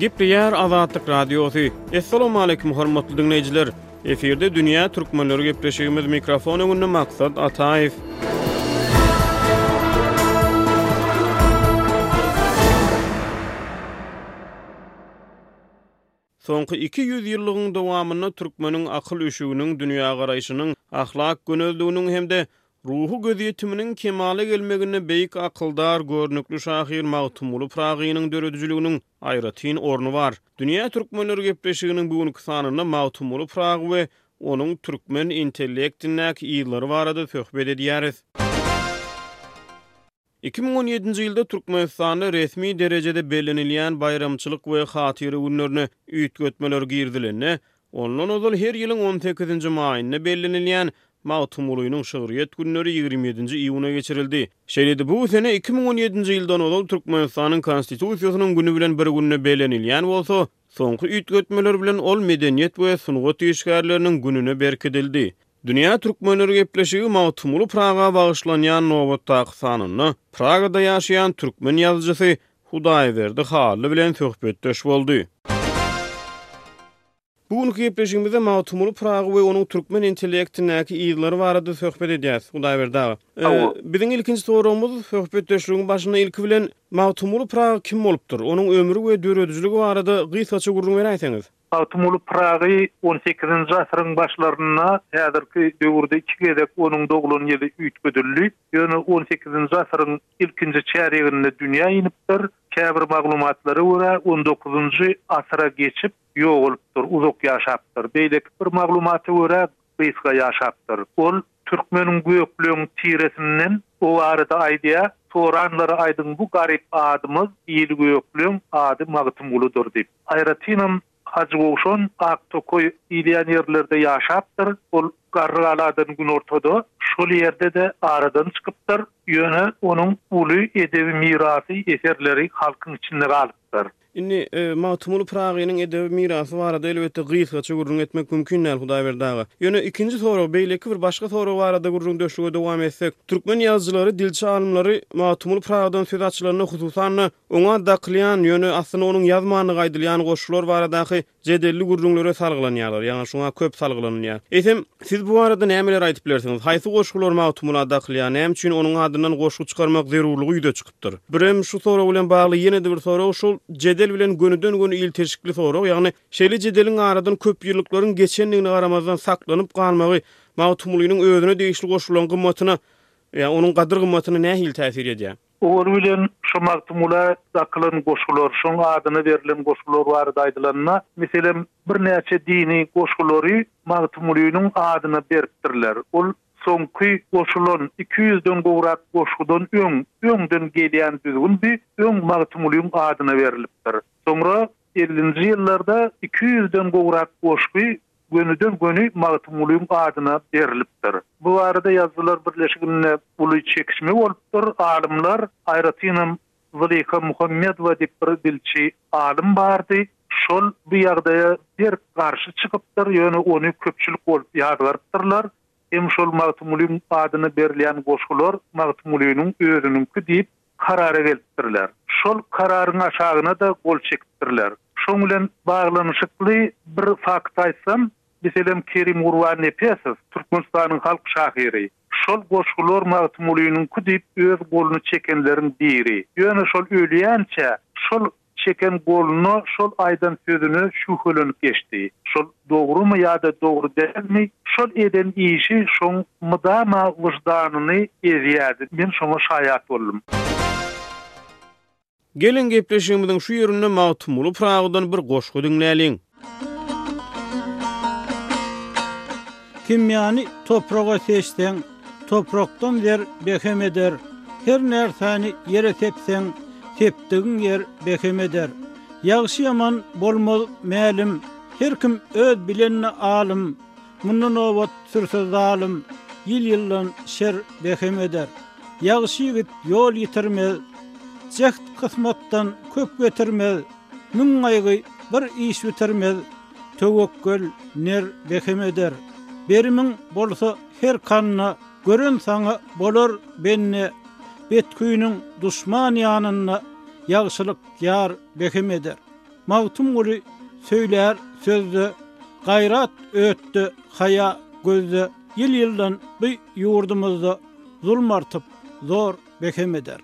Gepleýär Azatlyk Radiosy. Assalamualaikum hormatly diňleýjiler. Efirde dünýä türkmenleri gepleşigimiz mikrofon öňünde maksat Ataýew. Soňky iki ýüzýyllygyň dowamynda türkmeniň akyl öşüginiň, dünýägaraýşynyň, ahlak gönezliginiň hem-de ruhy gözýetiminiň kemala gelmeginde beýik akyldar, görnükli şahyr Magtymguly Pyragynyň döredijiliginiň aýratyn orny bar. Dünýä türkmenleri gepleşiginiň bu günki sanynda Magtymguly Pyragy we onuň türkmen intellektindäki yzlary barada söhbet edýäris. Iki müň on ýedinji ýylda Türkmenistanda resmi derejede bellenilýän baýramçylyk we hatyra günlerine üýtgetmeler girizilende, ondan ozal her ýylyň on sekizinji maýynda bellenilýän Magtymgulynyň şygryýet günleri ýigrimi ýedinji iýuna geçirildi. Şeýle-de bu sene iki müň on ýedinji ýyldan ozal Türkmenistanyň Konstitusiýasynyň güni bilen bir günde bellenilýän bolsa, soňky üýtgetmeler bilen ol Medeniýet we sungat işgärleriniň gününe berkidildi. Dünýä Türkmenleri gepleşigi Magtymguly Pyraga bagyşlanýan nobatdaky sanynda Pragada ýaşaýan türkmen ýazyjysy Hudaýberdi Hally bilen söhbetdeş boldy. Bu günki gepleşigimizde Magtymguly Pyragy we onuň türkmen intellektindäki yzlary barada söhbet edýäs, Hudaýberdi aga. Biziň ilkinji soragymyz, söhbetdeşligiň başynda ilki bilen Magtymguly Pyragy kim bolupdyr? Onuň ömri we döredijiligi barada gysgaça gürrüň beräýseňiz. Magtymguly Pyragy on sekizinji asyryň başlarynda, häzirki döwürde iki gezek onuň doglan ýyly üýtgedildi. Ýöne on sekizinji asyryň ilkinji çärýeginde dünýä inipdir. Käbir maglumatlara görä, on dokuzynjy asyra geçip, ýogalypdyr, uzak ýaşapdyr. Beýleki bir maglumata görä, gysga ýaşapdyr. Ol Türkmeniň gökleň tiresinden o barada aýdýar, Soranlara aýdyň bu garyp adymyz il gökleň ady Magtymgulydyr diýip. Aýratynam Hajygowşan Aktokaý diýilýän ýerlerde ýaşapdyr. Ol Garrygaladan günortada şol ýerde-de aradan çykypdyr. Ýöne onuň uly edebi mirasy, eserleri halkyň içinde galypdyr. Indi, Magtymguly Pyragynyň edebi mirasy barada elbetde gysgaça gürrüň etmek mümkin däl, Hudaýberdi aga. Ýöne ikinji sorag, beýleki bir başga sorag barada gürrüň döşlüge dowam etsek, türkmen ýazyjylary, dilçi alymlary Magtymguly Pyragydan söz açylanda, hususan-da, oňa dakylýan, ýöne aslynda onuň ýazmandygy aýdylýan goşgular baradaky Jedelli gürrüňlere salgylanýarlar, ýaňa şuňa köp salgylanylýar. Eýsem, siz bu barada nämeler aýdyp bilersiňiz? Haýsy goşgular Magtymgula dakylýar? Näme üçin onuň adyndan goşgy çykarmak zerurlygy ýüze çykypdyr? Birem şu sorag bilen bagly ýene-de bir sorag, şol jedel bilen gönüden-göni ilteşikli sorag, ýagny şeýle jedeliň aradan köpýyllyklaryň geçendigine garamazdan saklanyp galmagy Magtymgulynyň özüne degişli goşgularyň gymmatyna, ýa onuň gadyr-gymmatyna nähili täsir edýär? Owazy bilen şu Magtymgula dakylan goşgular, şoň adyny berlen goşgular barada aýdylanda, meselem, birnäçe dini goşgulary Magtymgulynyň adyna beripdirler. Ol soňky goşulan iki ýüzden gowrak goşgudan öň, öňden gelýän düzgündi, öň Magtymgulyň adyna berlipdir. Soňra ellinji ýyllarda iki ýüzden gowrak goşgy gönüden-göni Magtymgulyň adyna berlipdir. Bu barada Ýazyjylar birleşiginde uly çekişme bolupdyr. Alymlar, aýratynam Zylyha Muhammedowa diýip bir dilçi alym bardy. Şol bu ýagdaýa berk garşy çykypdyr, ýöne ony köpçülik bolup ýazgarypdyrlar. Hem şol Magtymgulyň adyna berilýän goşgular Magtymgulynyň özüniňki diýip, karara gelipdirler. Şol kararyň aşagyna-da gol çekipdirler. Şoň bilen baglanyşykly bir fakt aýtsam, meselem, Kerim Gurbannepesow, Türkmenistanyň halk şahyry, şol goşgular Magtymgulynyňky diýip öz goluny çekenleriň biri. Ýöne şol ölýänçä şol Çeken goluna şol aýdan sözüne şübhelenip geçdi. Şol dogrumy ýa-da dogry dälmi, şol eden işi şoň mydama wyždanyny ezýärdi, men şoňa şaýat boldum. Geliň, gepleşigimiziň şu ýerinde Magtymguly Pyragydan bir goşgy diňläliň. Kimýany topraga seçseň, toprakdan zer bekem eder, her närsäni ýere sepseň, sepdigiň ýer bekem eder. Ýagşy-ýaman bolmaz mälim, her kim öz bilenine alym, mundan obat sürse zalym, ýyl-ýyldan şer bekem eder. Ýagşy ýigit ýol ýitirmez, jäht kysmatdan köp getirmez. Müň gaýgy bir iş bitirmez, Töwekgel ner behim eder. Berimň bolsa her kanda, Gören saňa bolar bende. Betgüýniň duşman ýanynda, Ýagşylyk ýar behim eder. Magtymguly söýlär sözde, Gaýrat ötde, haýa gözde. Ýyl-ýyldan bu ýurdumyzda, Zulm artyp, zor bekem eder.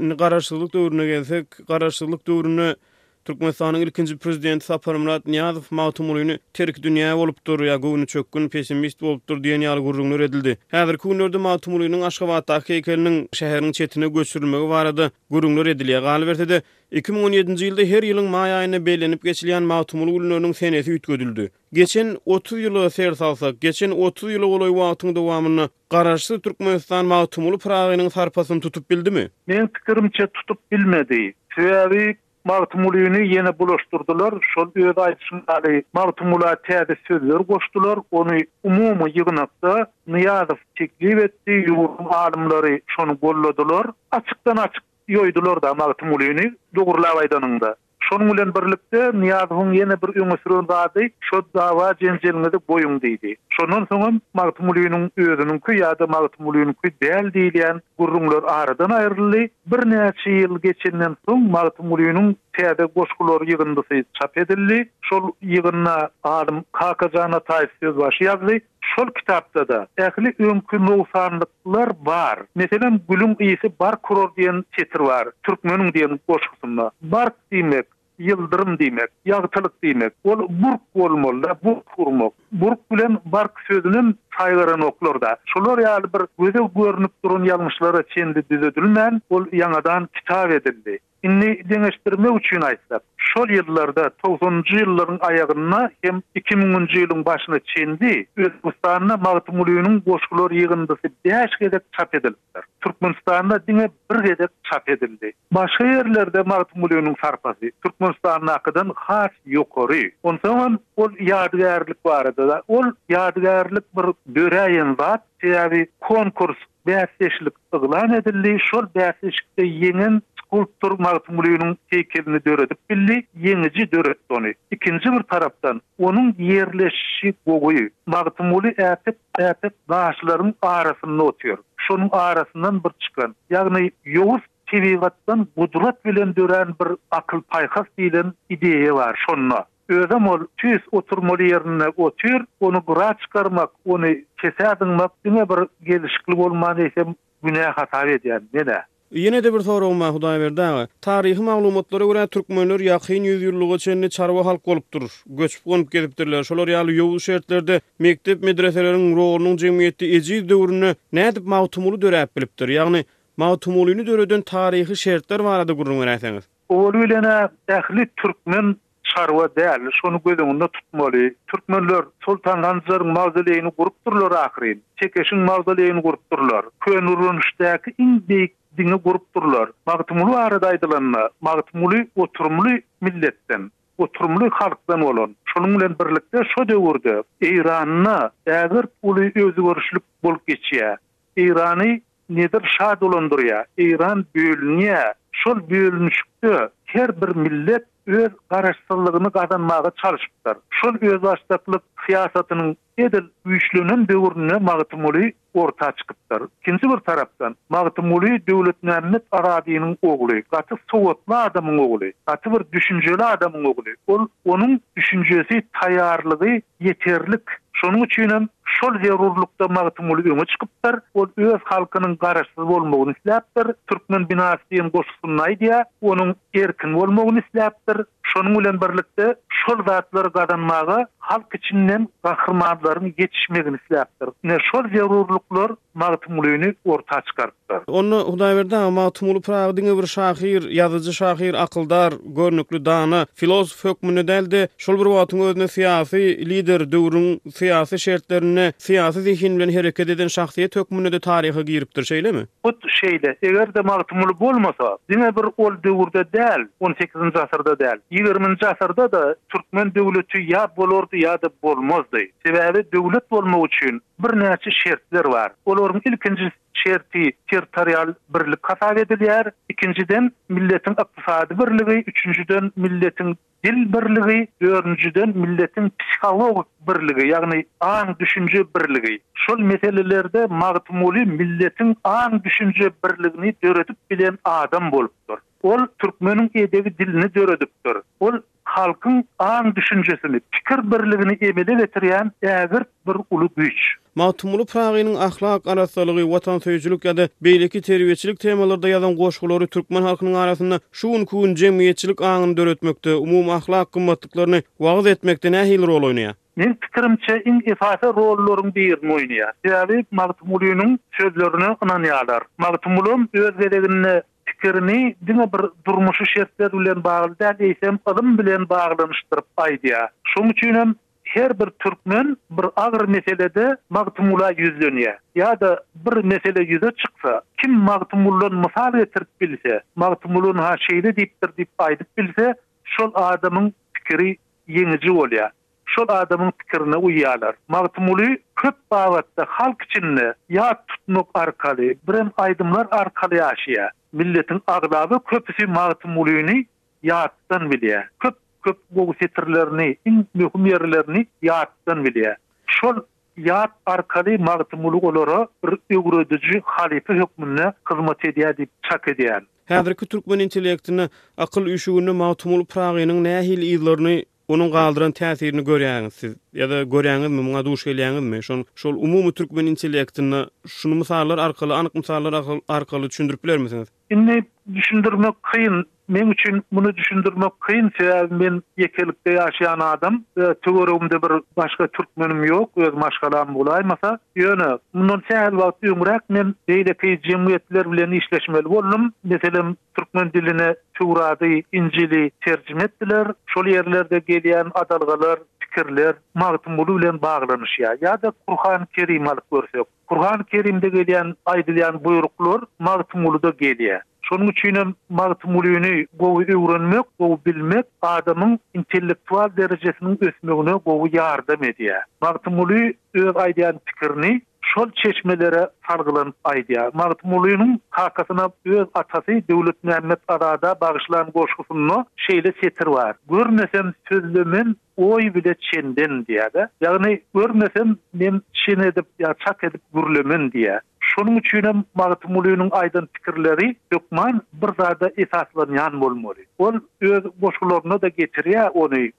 Indi garaşsyzlyk döwrüne gelsek, garaşsyzlyk döwründe Türkmenistanyň ilkinji prezidenti Saparmyrat Nyýazow Magtymgulyny terki dünýä bolupdyr ýa göwnüçökgün, pessimist bolupdyr diýen ýaly gürrüňler edildi. Häzirki günlerde Magtymgulynyň Aşgabatdaky heýkeliniň şäheriň çetine göçürilmegi barada gürrüňler edilýär. Galyberse-de, Iki müň on ýedinji ýylda her ýylyň maý aýynda bellenip geçilýän Magtymguly günleriniň senesi üýtgedildi. Geçen otuz ýyla ser salsak, geçen otuz ýyla golaý wagtyň dowamynda Garaşsyz Türkmenistan Magtymguly Pyragynyň sarpasyny tutup bildimi? Meň pikirimçe tutup bilmedi. Sebäbi Magtymgulyny ýene bulaşdyrdylar, şol öz aýdyşyň ýaly Magtymgula täze sözler goşdular, ony umumy ýygnakda Nyýazow teklip etdi, ýurduň alymlary şony golladylar. Açykdan-açyk Ýoýdular-da Magtymgulyny, dogrulap aýdanyňda. Şonuň bilen birlikde, Nyýazowyň ýene bir öňe süren zady, Şo dawa-jenjeliňizi goýuň diýdi. Şondan soňam Magtymgulynyň özüniňki ýa-da Magtymgulynyňky däl diýilýän gürrüňler aradan aýryldy. Birnäçe ýyl geçenden soň Magtymgulynyň täze goşgular ýygyndysy çap edildi. Şol ýygynda alym Kakajan Ataýew sözbaşy ýazdy. Şol kitapda-da ähli öňki nogsanlyklar bar. Meselem, Gülüň ysy bark urar diýen setir bar. Türkmeniň diýen goşgusynda. Bark diýmek, ýyldyrym diýmek, ýagtylyk diýmek. Ol burk bolmaly-da, burk urmak. Burk bilen bark sözünem saýgaranoklar-da. Şular ýaly bir göze görnüp duran ýalňyşlara çenli düzedilmän, ol ýaňadan kitap edildi. Indi deňeşdirmek üçin aýtsak, şol ýyllarda, togsanynjy ýyllaryň aýagyna hem iki müňünji ýylyň başyna çenli Özbegistanda Magtymgulynyň goşgular ýygyndysy bäş gezek çap edilipdir. Türkmenistanda diňe bir gezek çap edildi. Başga ýerlerde Magtymgulynyň sarpasy Türkmenistandakydan has ýokary. Onsoňam ol ýadygärlik barada-da, ol ýadygärlik bir döräýen zat, sebäbi konkurs Bäsdeşlik yglan edildi, şol bäsleşikde ýeňen skulptor Magtymgulynyň heýkelini döredip bildi, ýeňiji döretdi ony. Ikinji bir tarapdan, onuň ýerleşişi gowy. Magtymguly äpet, äpet daşlaryň arasynda otyr. Şonuň arasyndan bir çykan, ýagny ýowuz Tebigatdan gudrat bilen dörän bir akyl-paýhas diýlen ideýa bar şonda. Özem ol tüýs oturmaly ýerinde otyr, ony gyra çykarmak, ony kesä zyňmak diňe bir gelşikli bolman eýsem günä hasap edýän men-ä. Ýene-de bir soragym bar, Hudaýberdi aga. Taryhy maglumatlara görä türkmenler ýakyn ýüzýyllyga çenli çarwa halk bolupdyr. Göçüp-gonup gezipdirler. Şolar ýaly ýowuz şertlerde mekdep-medreseleriň rolunyň jemgyýetde ejiz döwründe nädip Magtymguly döräp bilipdir? Ýagny Magtymgulyny döreden taryhy şertler barada gürrüň beräýseňiz? Owal bilen-ä ähli türkmen çarwa däl, şony göz öňünde tutmaly. Türkmenler Soltan Hanjaryň mawzoleýini gurupdyrlar ahyryn. Tekeşiň mawzoleýini gurupdyrlar. Köneürgençdäki iň beýik diňi gurupdyrlar. Magtymguly barada aýdylanda, Magtymguly oturymly milletden, oturymly halkdan bolan, şonuň bilen birlikde şo döwürde Eýranda ägirt uly özgerişlik bolup geçýär. Eýrany Nedir şa dolandyrýar. Eýran bölünýär. Şol bölünişikde her bir millet öz garaşsyzlygyny gazanmaga çalşypdyr. Şol özbaşdaklyk syýasatynyň edil güýçlenen döwründe Magtymguly orta çykypdyr. Ikinji bir tarapdan, Magtymguly Döwletmämmet Azadynyň ogly, gaty sowatly adamyň ogly, gaty bir düşünjeli adamyň ogly. Ol onuň düşünjesi, taýýarlygy ýeterlik. Şonuň üçin hem şol zerurlykda Magtymguly öňe çykypdyr. Ol öz halkynyň garaşsyz bolmagyny isläpdir. Türkmen binasy diýen goşgusynda aýdýar, onuň erkin bolmagyny isläpdir. Şonuň bilen birlikde şol zatlary gazanmaga halk içinden gahrymanlaryň ýetişmegini isläpdir. Ine, şol zerurlyklar Magtymgulyny orta çykarypdyr. Onda Hudaýberdi aga Magtymguly Pyragy diňe bir şahyr, ýazyjy, şahyr, akyldar, görnükli dana, filosof hökmünde däl-de, şol bir wagtyň özünde syýasy lider, döwrüň syýasy şertlerinde syýasy zehin bilen hereket eden şahsyýet hökmünde-de taryha giripdir, şeýlemi? Hut şeýle. Eger-de Magtymguly bolmasa, diňe bir ol döwürde däl, on sekizinji asyrda däl, ýigriminji asyrda-da türkmen döwleti ýa bolardy ýa-da bolmazdy. Sebäbi döwlet bolmak üçin Birnäçe şertler bar. Olaryň ilkinji şerti territorial birlik hasap edilýär, ikinjiden, milletiň ykdysady birligi, üçünjiden, milletiň dil birligi, dördünjiden, milletiň psihologik birligi, ýagny aň-düşünje birligi. Şol meselelerde Magtymguly milletiň aň-düşünje birligini döredip bilen adam bolupdyr. Ol türkmeniň edebi dilini döredipdir. Ol Halkyň aň-düşünjesini, pikir birligini emele getirýän ägirt bir uly güýç. Magtymguly Pyragynyň ahlak arassalygy, watansöýüjilik ýa-da beýleki terbiýeçilik temalarda ýazan goşgulary türkmen halkynyň arasynda şu günki gün jemgyýetçilik aňyny döretmekde, umumy ahlak gymmatlyklaryny wagyz etmekde nähili rol oýnaýar? Meň pikirimçe, iň esasy rollaryň birini oýnaýar. Sebäbi Magtymgulynyň sözlerine ynanýarlar. Magtymgulam öz gezeginde pikirini diňe bir durmuşy şertler bilen bagly däl, eýsem ylym bilen baglanyşdyryp aýdýar. Şonuň üçin hem her bir türkmen bir agyr meselede Magtymgula ýüzlenýär. Ýa-da bir mesele ýüze çyksa, kim Magtymguldan mysal getirip bilse, Magtymgulyny-ha şeýle diýipdir diýip aýdyp bilse, şol adamyň pikiri ýeňiji bolýar. Şol adamyň pikirine uýýarlar. Magtymguly köp babatda halk içinde ýat tutmak arkaly, birem aýdymlar arkaly ýaşaýar. Milletiň aglaba köpüsi Magtymgulyny ýatdan bilýär. Köp köp gowy setirlerini, iň möhüm ýerlerini ýatdan bilýär. Şol ýat arkaly Magtymguly olara bir öwrediji halypa hökmünde hyzmat edýär diýip çak edýärin. Häzirki türkmen intellektinde, akyl üşüginde Magtymguly Pyragynyň nähili yzlaryny Onuň galdyran täsirini görýäňiz siz, ýa-da görýäňizmi, muňa duş gelýäňizmi? Şon, şol umumy türkmen intellektinde şuny mysallar arkaly, anyk mysallar arkaly düşündirip bilermisiňiz? Indi düşündirmek kyn. Meň üçin muny düşündirmek kyn, sebäbi men ýekelikde ýaşaýan adam we töweregimde bir başga türkmenim ýok, öz maşgalam bolaýmasa. Ýöne, mundan sähel wagt öňräk men beýleki jemgyýetler bilen işleşmeli boldum. Meselem, Türkmen diline Töwrady, Injili terjime etdiler. Şol ýerlerde gelýän adalgalar, pikirler Magtymguly bilen baglanyşýar. Ýa-da Kurhany Kerimi alyp görsek. Kurhany Kerimde gelýän, aýdylýan buýruklar Magtymgulyda gelýär. Şonuň üçin hem Magtymgulyny gowy öwrenmek, gowy bilmek adamyň intellektual derejesiniň ösmegine gowy ýardam edýär. Magtymguly öz aýdýan pikirini Şol çeşmelere salgylanyp aýdýar. Magtymgulynyň kakasyna öz atasy Döwletmämmet Azada bagyşlan goşgusynda şeýle setir bar, Görmesem sözlemen oý bile çenden diýýär-de. Ýagny, görmesem men çen edip ýa çak edip gürlemen diýýär. Şonuň üçinem Magtymgulynyň aýdan pikirleri hökman bir zada esaslanýan bolmaly. Ol öz goşgularynda-da getirýär ony.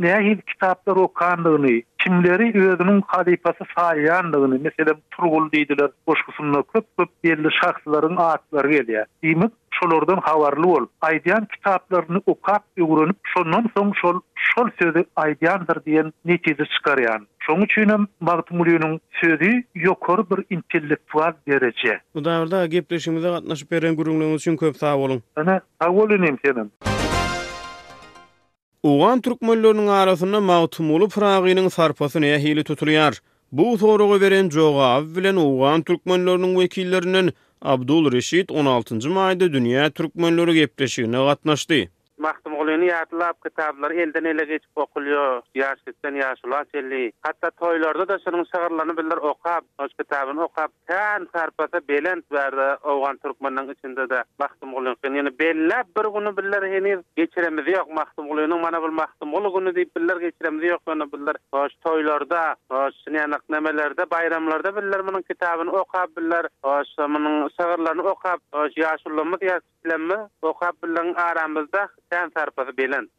nähili kitaplar okandygyny, kimleri özüniň halypasy saýýandygyny, meselem, Turgul diýdiler goşgusynda köp-köp belli şahslaryň atlary gelýär. Diýmek, şolardan habarly bolup, aýdýan kitaplaryny okap, öwrenip, şondan soň şol şol sözi aýdýandyr diýen netije çykarýan. Şonuň üçinem Magtymgulynyň sözi ýokary bir intellektual dereje. Mudagyrda, gepleşigimize gatnaşyp beren gürrüňleriňiz üçin köp sag boluň! Ene, sag bol inim senem! Owgan türkmenleriniň arasynda Magtymguly Pyragynyň sarpasy nähili tutulýar? Bu soraga beren jogaby bilen owgan türkmenleriniň wekillerinden Abdul Reşid on altynjy maýda Dünýä türkmenleri gepleşigine gatnaşdy. Magtymgulyny ýatlap, kitaplary elden-ele geçip okulýar, ýaşlykdan ýaşula çenli. Hatda toýlarda-da şunuň şygyrlaryny biller okap, oş kitabyny okap, Kän sarpasa belent bärde owgan türkmeniniň içindede Magtymgulyň şony ýene belläp bir güni biller heniz geçiremiz ýok Magtymgulynyň mana bul Magtymguly güni diýip biller geçiremiz ýok ýöne biller hoş toýlarda hoş şnyýanak nemelerde baýramlarda biller munuň kitabyny okap biller hoş munuň şygyrlaryny okap hoş ýaşullymyz ýa kiçilemmiz okap billeň aramyzda kän sarpasy belent.